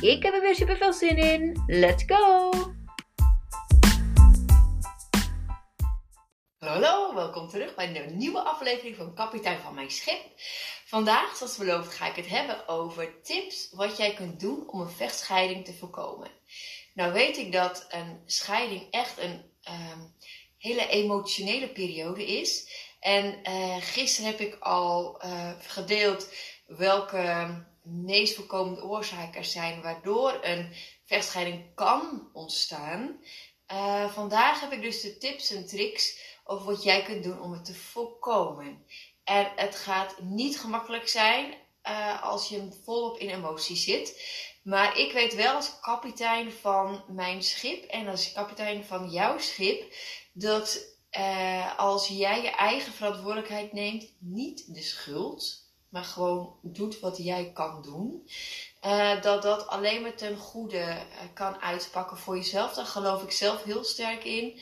Ik heb er weer super veel zin in. Let's go! Hallo, welkom terug bij een nieuwe aflevering van Kapitein van Mijn Schip. Vandaag, zoals beloofd, ga ik het hebben over tips wat jij kunt doen om een vechtscheiding te voorkomen. Nou weet ik dat een scheiding echt een ehm, hele emotionele periode is. En uh, gisteren heb ik al uh, gedeeld welke meest voorkomende oorzaken zijn waardoor een vechtscheiding kan ontstaan. Uh, vandaag heb ik dus de tips en tricks over wat jij kunt doen om het te voorkomen. En het gaat niet gemakkelijk zijn uh, als je volop in emotie zit. Maar ik weet wel als kapitein van mijn schip en als kapitein van jouw schip dat uh, als jij je eigen verantwoordelijkheid neemt, niet de schuld, maar gewoon doet wat jij kan doen, uh, dat dat alleen maar ten goede uh, kan uitpakken voor jezelf. Daar geloof ik zelf heel sterk in.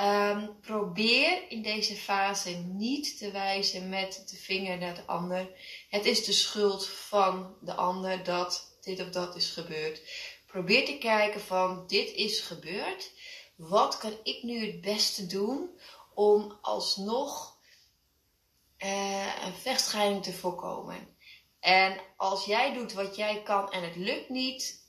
Um, probeer in deze fase niet te wijzen met de vinger naar de ander. Het is de schuld van de ander dat dit of dat is gebeurd. Probeer te kijken van dit is gebeurd. Wat kan ik nu het beste doen om alsnog uh, een vechtscheiding te voorkomen. En als jij doet wat jij kan en het lukt niet,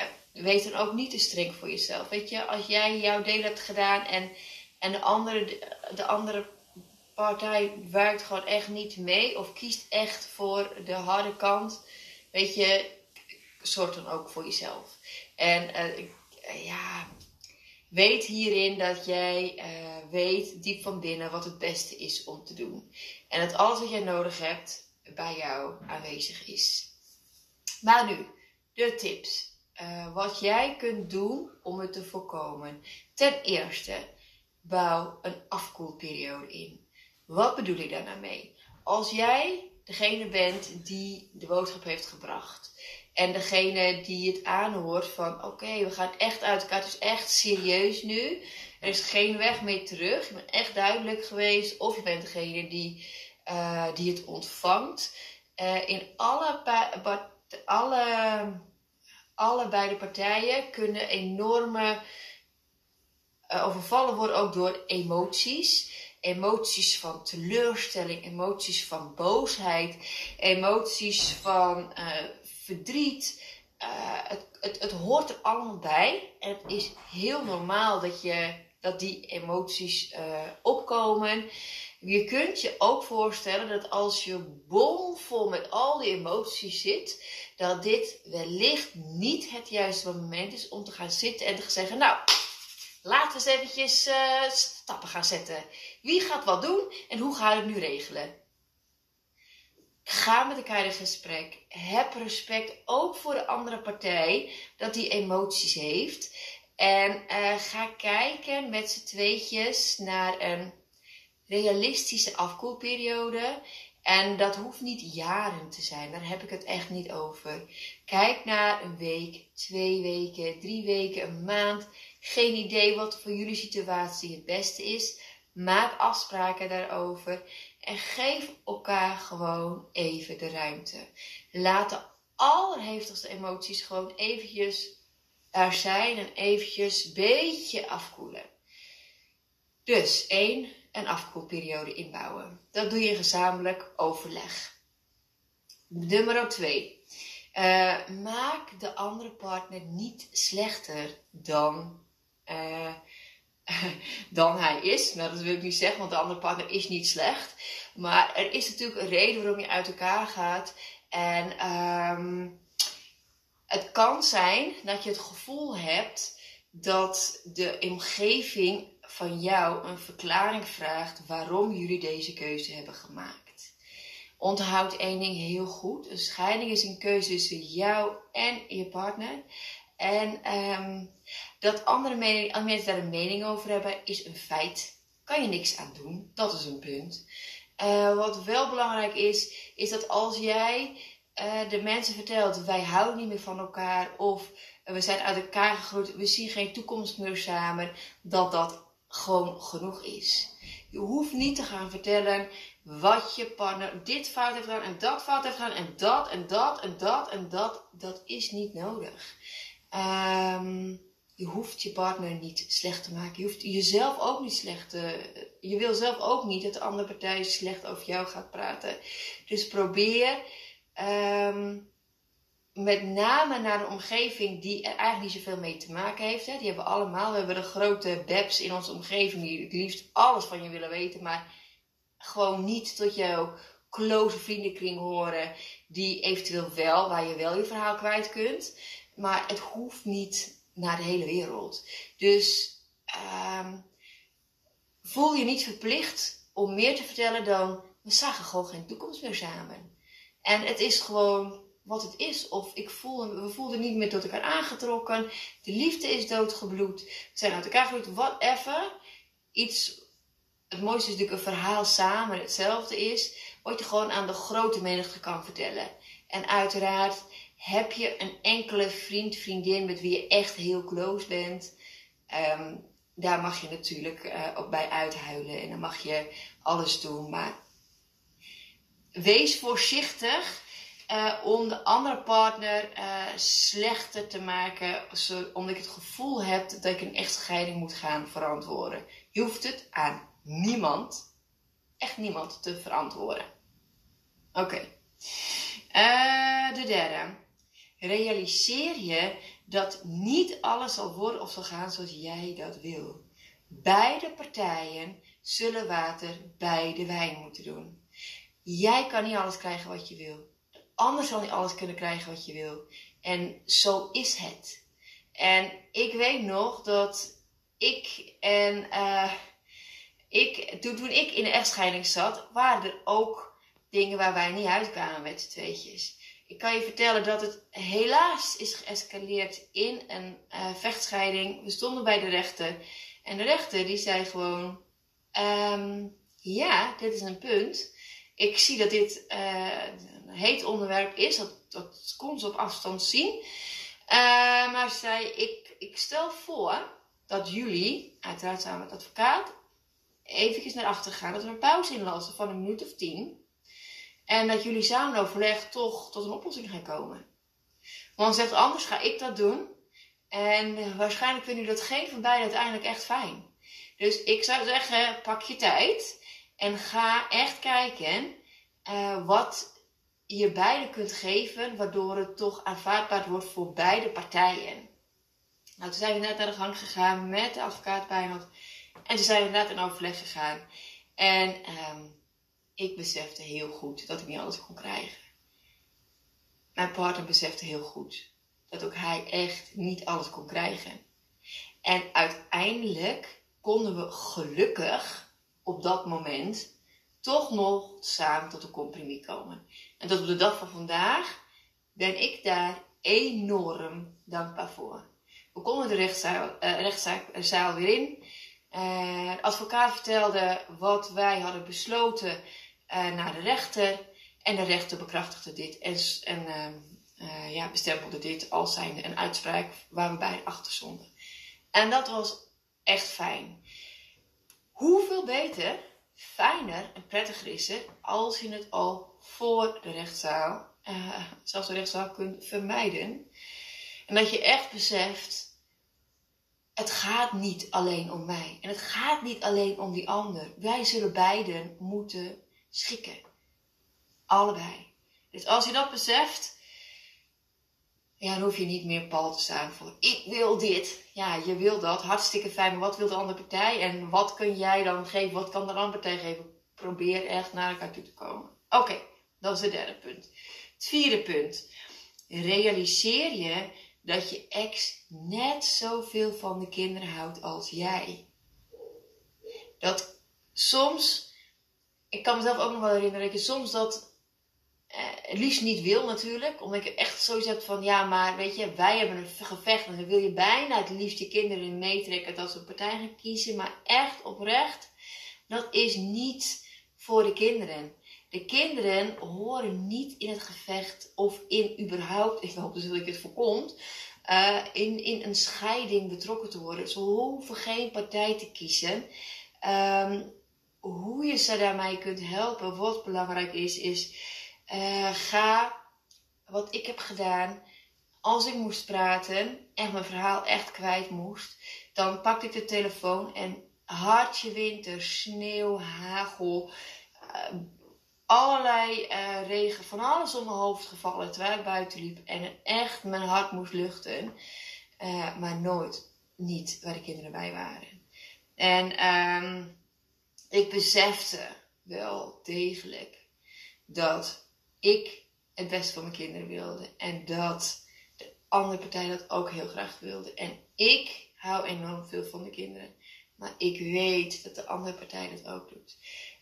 uh, wees dan ook niet te streng voor jezelf. Weet je, als jij jouw deel hebt gedaan en, en de, andere, de, de andere partij werkt gewoon echt niet mee of kiest echt voor de harde kant, weet je, zorg dan ook voor jezelf. En uh, ja, Weet hierin dat jij uh, weet diep van binnen wat het beste is om te doen. En dat alles wat jij nodig hebt bij jou aanwezig is. Maar nu, de tips. Uh, wat jij kunt doen om het te voorkomen. Ten eerste, bouw een afkoelperiode in. Wat bedoel ik daar nou mee? Als jij degene bent die de boodschap heeft gebracht en degene die het aanhoort van oké, we gaan echt uit elkaar. Het is echt serieus nu. Er is geen weg meer terug. Je bent echt duidelijk geweest. Of je bent degene die, uh, die het ontvangt. Uh, in alle, alle, alle beide partijen kunnen enorme uh, overvallen worden ook door emoties. Emoties van teleurstelling, emoties van boosheid, emoties van verdriet. Uh, het, het, het hoort er allemaal bij. En het is heel normaal dat, je, dat die emoties uh, opkomen. Je kunt je ook voorstellen dat als je bomvol met al die emoties zit, dat dit wellicht niet het juiste moment is om te gaan zitten en te zeggen: Nou, laten we eens eventjes uh, stappen gaan zetten. Wie gaat wat doen en hoe gaan we het nu regelen? Ga met elkaar in gesprek. Heb respect ook voor de andere partij dat die emoties heeft. En uh, ga kijken met z'n tweetjes naar een realistische afkoelperiode. En dat hoeft niet jaren te zijn, daar heb ik het echt niet over. Kijk naar een week, twee weken, drie weken, een maand. Geen idee wat voor jullie situatie het beste is. Maak afspraken daarover. En geef elkaar gewoon even de ruimte. Laat de allerhevigste emoties gewoon eventjes er zijn en eventjes een beetje afkoelen. Dus één, een afkoelperiode inbouwen. Dat doe je gezamenlijk overleg. Nummer 2. Uh, maak de andere partner niet slechter dan uh, dan hij is. Nou, dat wil ik niet zeggen, want de andere partner is niet slecht. Maar er is natuurlijk een reden waarom je uit elkaar gaat. En um, het kan zijn dat je het gevoel hebt dat de omgeving van jou een verklaring vraagt waarom jullie deze keuze hebben gemaakt. Onthoud één ding heel goed. Een scheiding is een keuze tussen jou en je partner. En ehm, dat andere, mensen daar een mening over hebben, is een feit. Kan je niks aan doen. Dat is een punt. Uh, wat wel belangrijk is, is dat als jij uh, de mensen vertelt: wij houden niet meer van elkaar of we zijn uit elkaar gegroeid, we zien geen toekomst meer samen, dat dat gewoon genoeg is. Je hoeft niet te gaan vertellen wat je partner dit fout heeft gedaan en dat fout heeft gedaan en dat en dat en dat en dat. Dat is niet nodig. Um, je hoeft je partner niet slecht te maken. Je hoeft jezelf ook niet slecht te. Je wil zelf ook niet dat de andere partij slecht over jou gaat praten. Dus probeer um, met name naar een omgeving die er eigenlijk niet zoveel mee te maken heeft. Hè. Die hebben allemaal. We hebben de grote babs in onze omgeving die het liefst alles van je willen weten, maar gewoon niet tot jouw close vriendenkring horen. Die eventueel wel, waar je wel je verhaal kwijt kunt. Maar het hoeft niet naar de hele wereld. Dus um, voel je niet verplicht om meer te vertellen dan we zagen gewoon geen toekomst meer samen. En het is gewoon wat het is. Of ik voel, we voelden niet meer tot elkaar aangetrokken. De liefde is doodgebloed. We zijn uit elkaar gegroeid. Whatever. Iets. Het mooiste is natuurlijk een verhaal samen hetzelfde is. Wat je gewoon aan de grote menigte kan vertellen. En uiteraard heb je een enkele vriend, vriendin met wie je echt heel close bent. Um, daar mag je natuurlijk uh, ook bij uithuilen. En dan mag je alles doen. Maar wees voorzichtig uh, om de andere partner uh, slechter te maken, zo, omdat ik het gevoel heb dat ik een echtscheiding moet gaan verantwoorden. Je hoeft het aan niemand, echt niemand, te verantwoorden. Oké. De derde. Realiseer je dat niet alles zal worden of zal gaan zoals jij dat wil. Beide partijen zullen water bij de wijn moeten doen. Jij kan niet alles krijgen wat je wil ander zal niet alles kunnen krijgen wat je wil. En zo is het. En ik weet nog dat ik en uh, ik, toen, toen ik in de echtscheiding zat, waren er ook dingen waar wij niet uitkwamen met z'n tweetjes. Ik kan je vertellen dat het helaas is geëscaleerd in een uh, vechtscheiding. We stonden bij de rechter. En de rechter die zei gewoon: um, Ja, dit is een punt. Ik zie dat dit uh, heet onderwerp is. Dat, dat kon ze op afstand zien. Uh, maar ze zei, ik, ik stel voor dat jullie, uiteraard samen met advocaat, eventjes naar achter gaan. Dat we een pauze inlassen van een minuut of tien. En dat jullie samen overleg toch tot een oplossing gaan komen. Want zegt anders ga ik dat doen. En waarschijnlijk vinden jullie dat geen van beiden uiteindelijk echt fijn. Dus ik zou zeggen, pak je tijd. En ga echt kijken uh, wat je beide kunt geven, waardoor het toch aanvaardbaar wordt voor beide partijen. Nou, toen zijn we net naar de gang gegaan met de advocaat Bijnald. En toen zijn we net in overleg gegaan. En um, ik besefte heel goed dat ik niet alles kon krijgen. Mijn partner besefte heel goed dat ook hij echt niet alles kon krijgen. En uiteindelijk konden we gelukkig op dat moment toch nog samen tot een compromis komen. En tot op de dag van vandaag ben ik daar enorm dankbaar voor. We konden de rechtszaal, uh, rechtszaal weer in. De advocaat vertelde wat wij hadden besloten uh, naar de rechter. En de rechter bekrachtigde dit en, en ja, bestempelde dit als een uitspraak waar we bij achter stonden. En dat was echt fijn. Hoeveel beter fijner en prettiger is het als je het al voor de rechtszaal, uh, zelfs de rechtszaal kunt vermijden. En dat je echt beseft, het gaat niet alleen om mij. En het gaat niet alleen om die ander. Wij zullen beiden moeten schikken. Allebei. Dus als je dat beseft, ja, dan hoef je niet meer pal te staan voor ik wil dit. Ja, je wil dat. Hartstikke fijn. Maar wat wil de andere partij? En wat kun jij dan geven? Wat kan de andere partij geven? Probeer echt naar elkaar toe te komen. Oké, dat is het derde punt. Het vierde punt. Realiseer je dat je ex net zoveel van de kinderen houdt als jij. Dat soms, ik kan mezelf ook nog wel herinneren, dat je soms dat het liefst niet wil natuurlijk. Omdat ik echt zoiets heb van, ja, maar weet je, wij hebben een gevecht. En dan wil je bijna het liefst je kinderen meetrekken dat ze een partij gaan kiezen. Maar echt oprecht, dat is niet voor de kinderen. De kinderen horen niet in het gevecht of in überhaupt, ik hoop dus dat ik het voorkomt, uh, in, in een scheiding betrokken te worden. Ze hoeven geen partij te kiezen. Um, hoe je ze daarmee kunt helpen, wat belangrijk is, is uh, ga wat ik heb gedaan. Als ik moest praten en mijn verhaal echt kwijt moest, dan pakte ik de telefoon en hartje winter, sneeuw, hagel, uh, allerlei uh, regen, van alles om mijn hoofd gevallen terwijl ik buiten liep en echt mijn hart moest luchten, maar nooit niet waar de kinderen bij waren. En um, ik besefte wel degelijk dat ik het beste voor mijn kinderen wilde en dat de andere partij dat ook heel graag wilde. En ik hou enorm veel van de kinderen, maar ik weet dat de andere partij dat ook doet.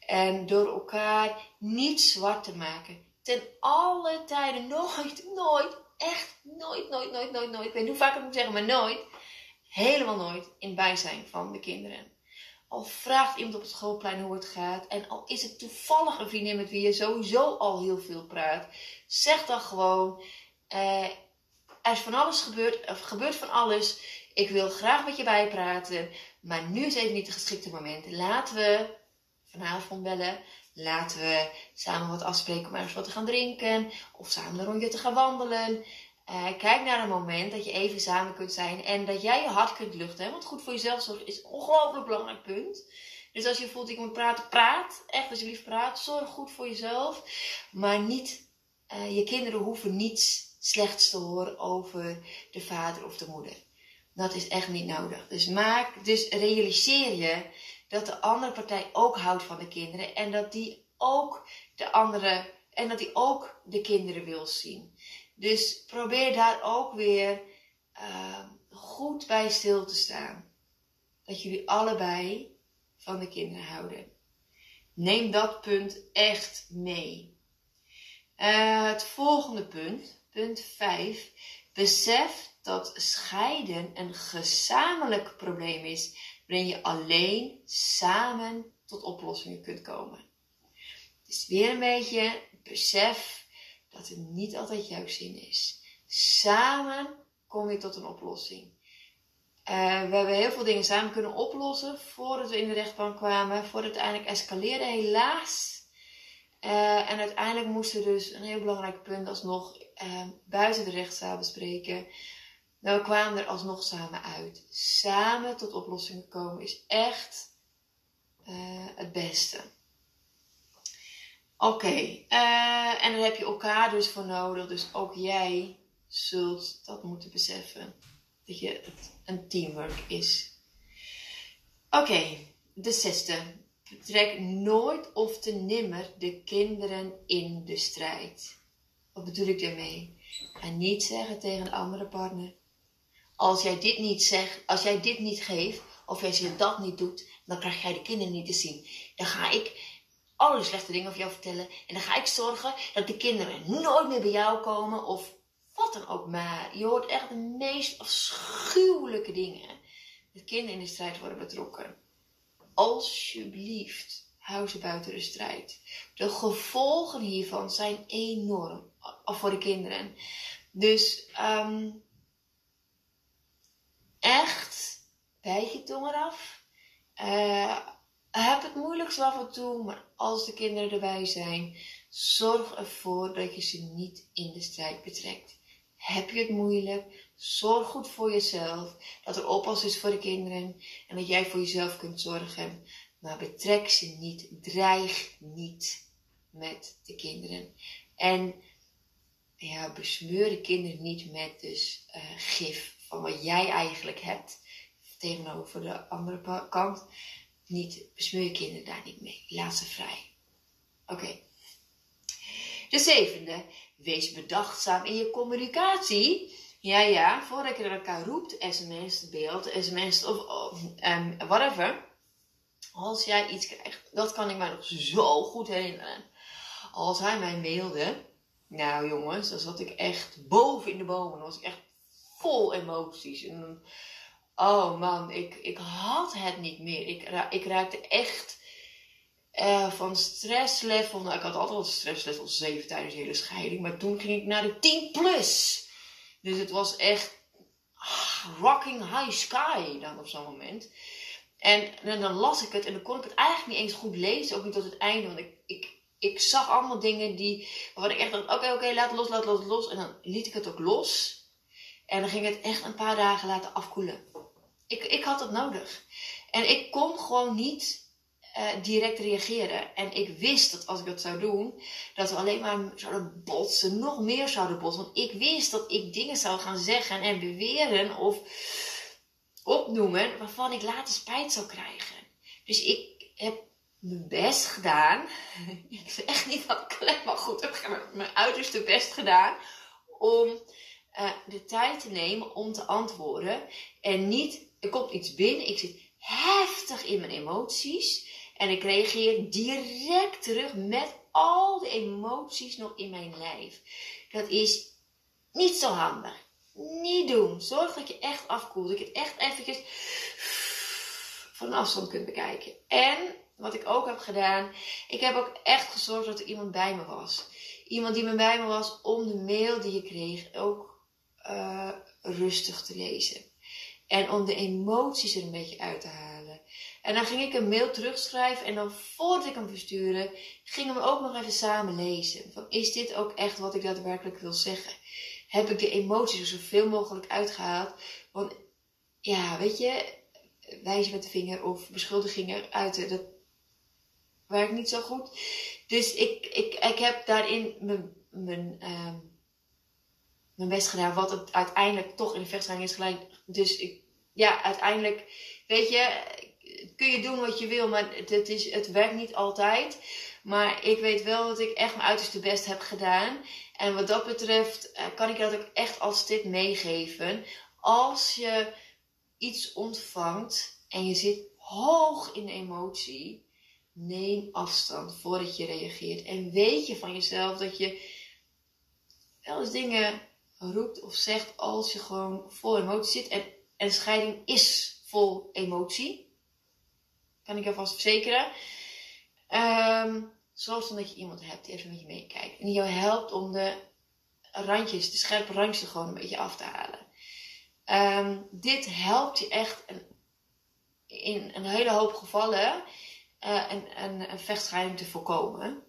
En door elkaar niet zwart te maken. Ten alle tijden, nooit, nooit, echt nooit, nooit, nooit, nooit, nooit. Ik weet niet hoe vaak ik moet zeggen, maar nooit. Helemaal nooit in bijzijn van de kinderen. Al vraagt iemand op het schoolplein hoe het gaat. En al is het toevallig een vriendin met wie je sowieso al heel veel praat. Zeg dan gewoon. Eh, er is van alles gebeurd. Gebeurt van alles. Ik wil graag met je bijpraten. Maar nu is even niet het geschikte moment. Laten we vanavond bellen. Laten we samen wat afspreken om ergens wat te gaan drinken. Of samen een rondje te gaan wandelen. Uh, kijk naar een moment dat je even samen kunt zijn. En dat jij je hart kunt luchten. Want goed voor jezelf zorgen is een ongelooflijk belangrijk punt. Dus als je voelt ik moet praten, praat. Echt alsjeblieft praat. Zorg goed voor jezelf. Maar niet, uh, je kinderen hoeven niets slechts te horen over de vader of de moeder. Dat is echt niet nodig. Dus maak, dus realiseer je dat de andere partij ook houdt van de kinderen en dat die ook de andere en dat die ook de kinderen wil zien. Dus probeer daar ook weer uh, goed bij stil te staan. Dat jullie allebei van de kinderen houden. Neem dat punt echt mee. Uh, het volgende punt, punt 5. Besef dat scheiden een gezamenlijk probleem is waarin je alleen samen tot oplossingen kunt komen. Dus weer een beetje besef dat het niet altijd jouw zin is. Samen kom je tot een oplossing. Uh, we hebben heel veel dingen samen kunnen oplossen voordat we in de rechtbank kwamen, voordat het uiteindelijk escaleerde, helaas. Uh, en uiteindelijk moesten we dus een heel belangrijk punt alsnog uh, buiten de rechtszaal bespreken. Nou, we kwamen er alsnog samen uit. Samen tot oplossingen komen is echt het beste. Oké, uh, en daar heb je elkaar dus voor nodig. Dus ook jij zult dat moeten beseffen. Dat je het een teamwork is. Oké, de zesde. Trek nooit of te nimmer de kinderen in de strijd. Wat bedoel ik daarmee? Ga niet zeggen tegen een andere partner als jij dit niet zegt, als jij dit niet geeft, of jij je dat niet doet, dan krijg jij de kinderen niet te zien. Dan ga ik alle slechte dingen over jou vertellen. En dan ga ik zorgen dat de kinderen nooit meer bij jou komen. Of wat dan ook maar. Je hoort echt de meest afschuwelijke dingen. Dat kinderen in de strijd worden betrokken. Alsjeblieft, hou ze buiten de strijd. De gevolgen hiervan zijn enorm. Voor de kinderen. Dus um, echt, bijt je tong eraf. Uh, heb het moeilijkst af en toe, maar als de kinderen erbij zijn, zorg ervoor dat je ze niet in de strijd betrekt. Heb je het moeilijk? Zorg goed voor jezelf. Dat er oppas is voor de kinderen en dat jij voor jezelf kunt zorgen. Maar betrek ze niet. Dreig niet met de kinderen. En ja, besmeur de kinderen niet met dus uh, gif van wat jij eigenlijk hebt tegenover de andere kant. Niet, besmeur je kinderen daar niet mee. Laat ze vrij. Oké. De zevende. Wees bedachtzaam in je communicatie. Ja, ja, voordat je elkaar roept, sms, beeld, sms of, of um, whatever. Als jij iets krijgt, dat kan ik mij nog zo goed herinneren. Als hij mij mailde, Nou jongens, dan zat ik echt boven in de bomen. Dan was ik echt vol emoties. En, oh man, ik, ik had het niet meer. Ik, ik raakte echt uh, van stresslevel. Nou, ik had altijd al stresslevel 7 tijdens de hele scheiding. Maar toen ging ik naar de 10 plus. Dus het was echt ah, rocking high sky dan op zo'n moment. En, dan las ik het en dan kon ik het eigenlijk niet eens goed lezen. Ook niet tot het einde. Want ik, ik, ik zag allemaal dingen die, waarvan ik echt dacht, oké, oké, laat los, laat het los. En dan liet ik het ook los. En dan ging het echt een paar dagen laten afkoelen. Ik, ik had het nodig. En ik kon gewoon niet uh, direct reageren. En ik wist dat als ik dat zou doen, dat we alleen maar zouden botsen, nog meer zouden botsen. Want ik wist dat ik dingen zou gaan zeggen en beweren of opnoemen waarvan ik later spijt zou krijgen. Dus ik heb mijn best gedaan. ik zeg echt niet dat ik maar goed, heb mijn uiterste best gedaan om uh, de tijd te nemen om te antwoorden. En niet, er komt iets binnen, ik zit heftig in mijn emoties. En ik reageer direct terug met al de emoties nog in mijn lijf. Dat is niet zo handig. Niet doen. Zorg dat je echt afkoelt. Dat je het echt eventjes van afstand kunt bekijken. En wat ik ook heb gedaan, ik heb ook echt gezorgd dat er iemand bij me was. Iemand die me bij me was om de mail die je kreeg ook uh, rustig te lezen. En om de emoties er een beetje uit te halen. En dan ging ik een mail terugschrijven en dan voordat ik hem verstuurde, gingen we ook nog even samen lezen. Van, is dit ook echt wat ik daadwerkelijk wil zeggen? Heb ik de emoties er zoveel mogelijk uitgehaald? Want ja, weet je, wijzen met de vinger of beschuldigingen uiten, dat werkt niet zo goed. Dus ik, ik, ik heb daarin mijn, mijn, uh, mijn best gedaan, wat het uiteindelijk toch in de vechtscheiding is. Dus ik, ja, uiteindelijk, weet je, kun je doen wat je wil, maar het, is, het werkt niet altijd. Maar ik weet wel dat ik echt mijn uiterste best heb gedaan. En wat dat betreft eh, kan ik dat ook echt als tip meegeven. Als je iets ontvangt en je zit hoog in emotie, neem afstand voordat je reageert. En weet je van jezelf dat je wel eens dingen roept of zegt als je gewoon vol emotie zit. En, scheiding is vol emotie. Kan ik je vast verzekeren. Um, zorg dan dat je iemand hebt die even met je meekijkt. En die jou helpt om de randjes, de scherpe randjes gewoon een beetje af te halen. Um, dit helpt je echt in een hele hoop gevallen uh, een, een, een vechtscheiding te voorkomen.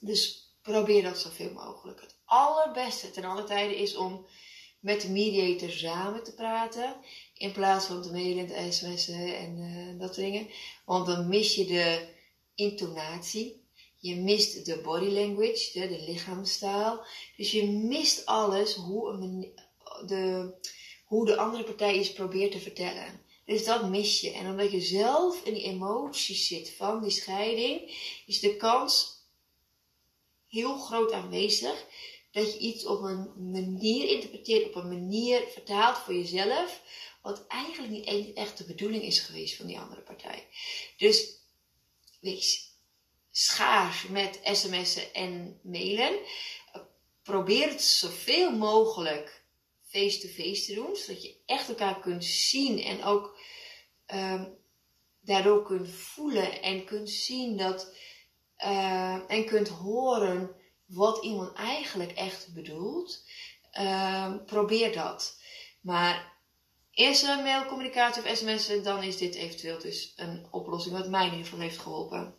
Dus probeer dat zoveel mogelijk. Allerbeste ten alle tijden is om met de mediator samen te praten. In plaats van te mailen, te sms'en en uh, dat soort dingen. Want dan mis je de intonatie. Je mist de body language, de, de lichaamstaal. Dus je mist alles hoe, de, hoe de andere partij iets probeert te vertellen. Dus dat mis je. En omdat je zelf in die emoties zit van die scheiding, is de kans heel groot aanwezig dat je iets op een manier interpreteert, op een manier vertaalt voor jezelf, wat eigenlijk niet echt de bedoeling is geweest van die andere partij. Dus wees schaars met sms'en en mailen. Probeer het zoveel mogelijk face-to-face te doen, zodat je echt elkaar kunt zien en ook um, daardoor kunt voelen en kunt zien dat uh, en kunt horen wat iemand eigenlijk echt bedoelt. Uh, probeer dat. Maar eerst een mailcommunicatie of sms, dan is dit eventueel dus een oplossing wat mij in ieder geval heeft geholpen.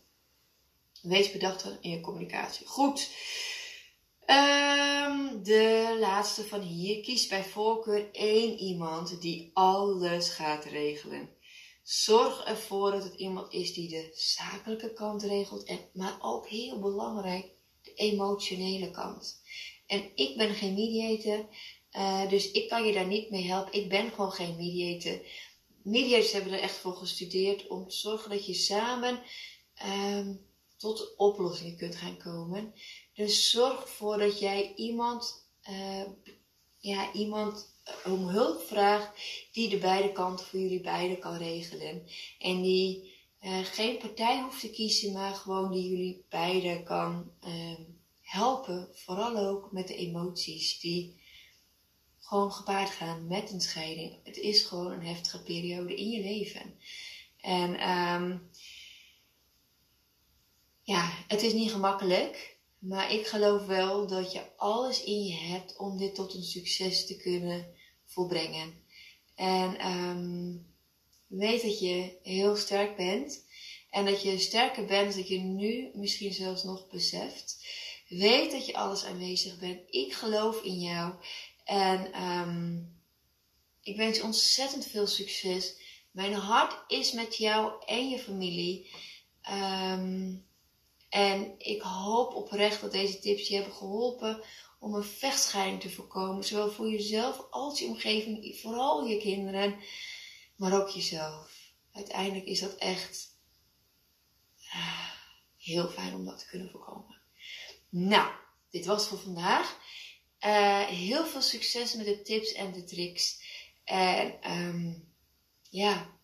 Wees bedachter in je communicatie. Goed. Um, de laatste van hier. Kies bij voorkeur één iemand die alles gaat regelen. Zorg ervoor dat het iemand is die de zakelijke kant regelt, en, maar ook heel belangrijk, de emotionele kant. En ik ben geen mediator, uh, dus ik kan je daar niet mee helpen. Ik ben gewoon geen mediator. Mediators hebben er echt voor gestudeerd om te zorgen dat je samen um, tot oplossingen kunt gaan komen. Dus zorg ervoor dat jij iemand, uh, ja, iemand om hulp vraagt die de beide kanten voor jullie beiden kan regelen. En die uh, geen partij hoeft te kiezen, maar gewoon die jullie beiden kan uh, helpen, vooral ook met de emoties die gewoon gepaard gaan met een scheiding. Het is gewoon een heftige periode in je leven. En um, ja, het is niet gemakkelijk. Maar ik geloof wel dat je alles in je hebt om dit tot een succes te kunnen volbrengen. En um, weet dat je heel sterk bent. En dat je sterker bent dan je nu misschien zelfs nog beseft. Weet dat je alles aanwezig bent. Ik geloof in jou. En um, ik wens je ontzettend veel succes. Mijn hart is met jou en je familie. Um, en ik hoop oprecht dat deze tips je hebben geholpen om een vechtscheiding te voorkomen. Zowel voor jezelf als je omgeving, vooral je kinderen, maar ook jezelf. Uiteindelijk is dat echt uh, heel fijn om dat te kunnen voorkomen. Nou, dit was voor vandaag. Uh, heel veel succes met de tips en de tricks. En um, ja,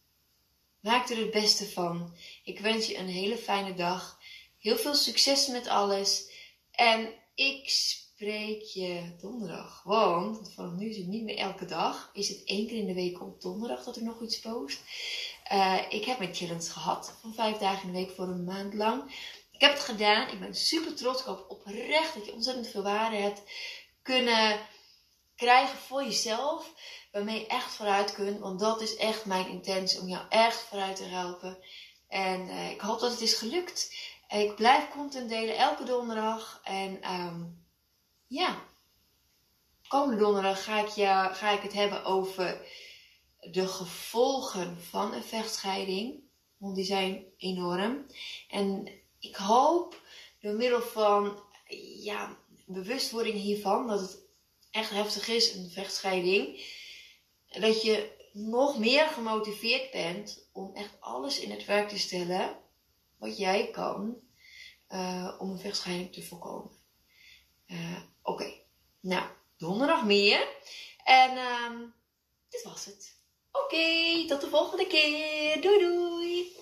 maak er het beste van. Ik wens je een hele fijne dag. Heel veel succes met alles. En ik spreek je donderdag. Want vanaf nu is het niet meer elke dag. Is het één keer in de week op donderdag dat ik nog iets post. Uh, ik heb mijn challenge gehad van vijf dagen in de week voor een maand lang. Ik heb het gedaan. Ik ben super trots. Ik hoop oprecht dat je ontzettend veel waarde hebt kunnen krijgen voor jezelf. Waarmee je echt vooruit kunt. Want dat is echt mijn intentie. Om jou echt vooruit te helpen. En uh, ik hoop dat het is gelukt. Ik blijf content delen elke donderdag. En um, ja, komende donderdag ga ik, ga ik het hebben over de gevolgen van een vechtscheiding. Want die zijn enorm. En ik hoop door middel van ja, bewustwording hiervan, dat het echt heftig is, een vechtscheiding, dat je nog meer gemotiveerd bent om echt alles in het werk te stellen wat jij kan uh, om een vechtscheiding te voorkomen. Uh, Oké, nou, donderdag meer. En um, dit was het. Oké, tot de volgende keer. Doei doei.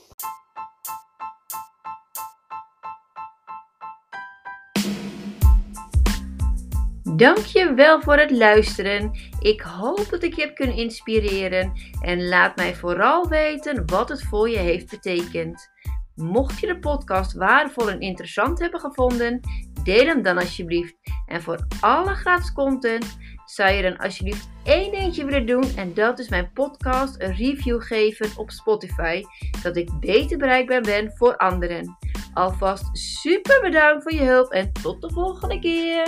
Dankjewel voor het luisteren. Ik hoop dat ik je heb kunnen inspireren en laat mij vooral weten wat het voor je heeft betekend. Mocht je de podcast waardevol en interessant hebben gevonden, deel hem dan alsjeblieft. En voor alle gratis content zou je dan alsjeblieft één dingetje willen doen. En dat is mijn podcast een review geven op Spotify. Dat ik beter bereikbaar ben voor anderen. Alvast super bedankt voor je hulp en tot de volgende keer.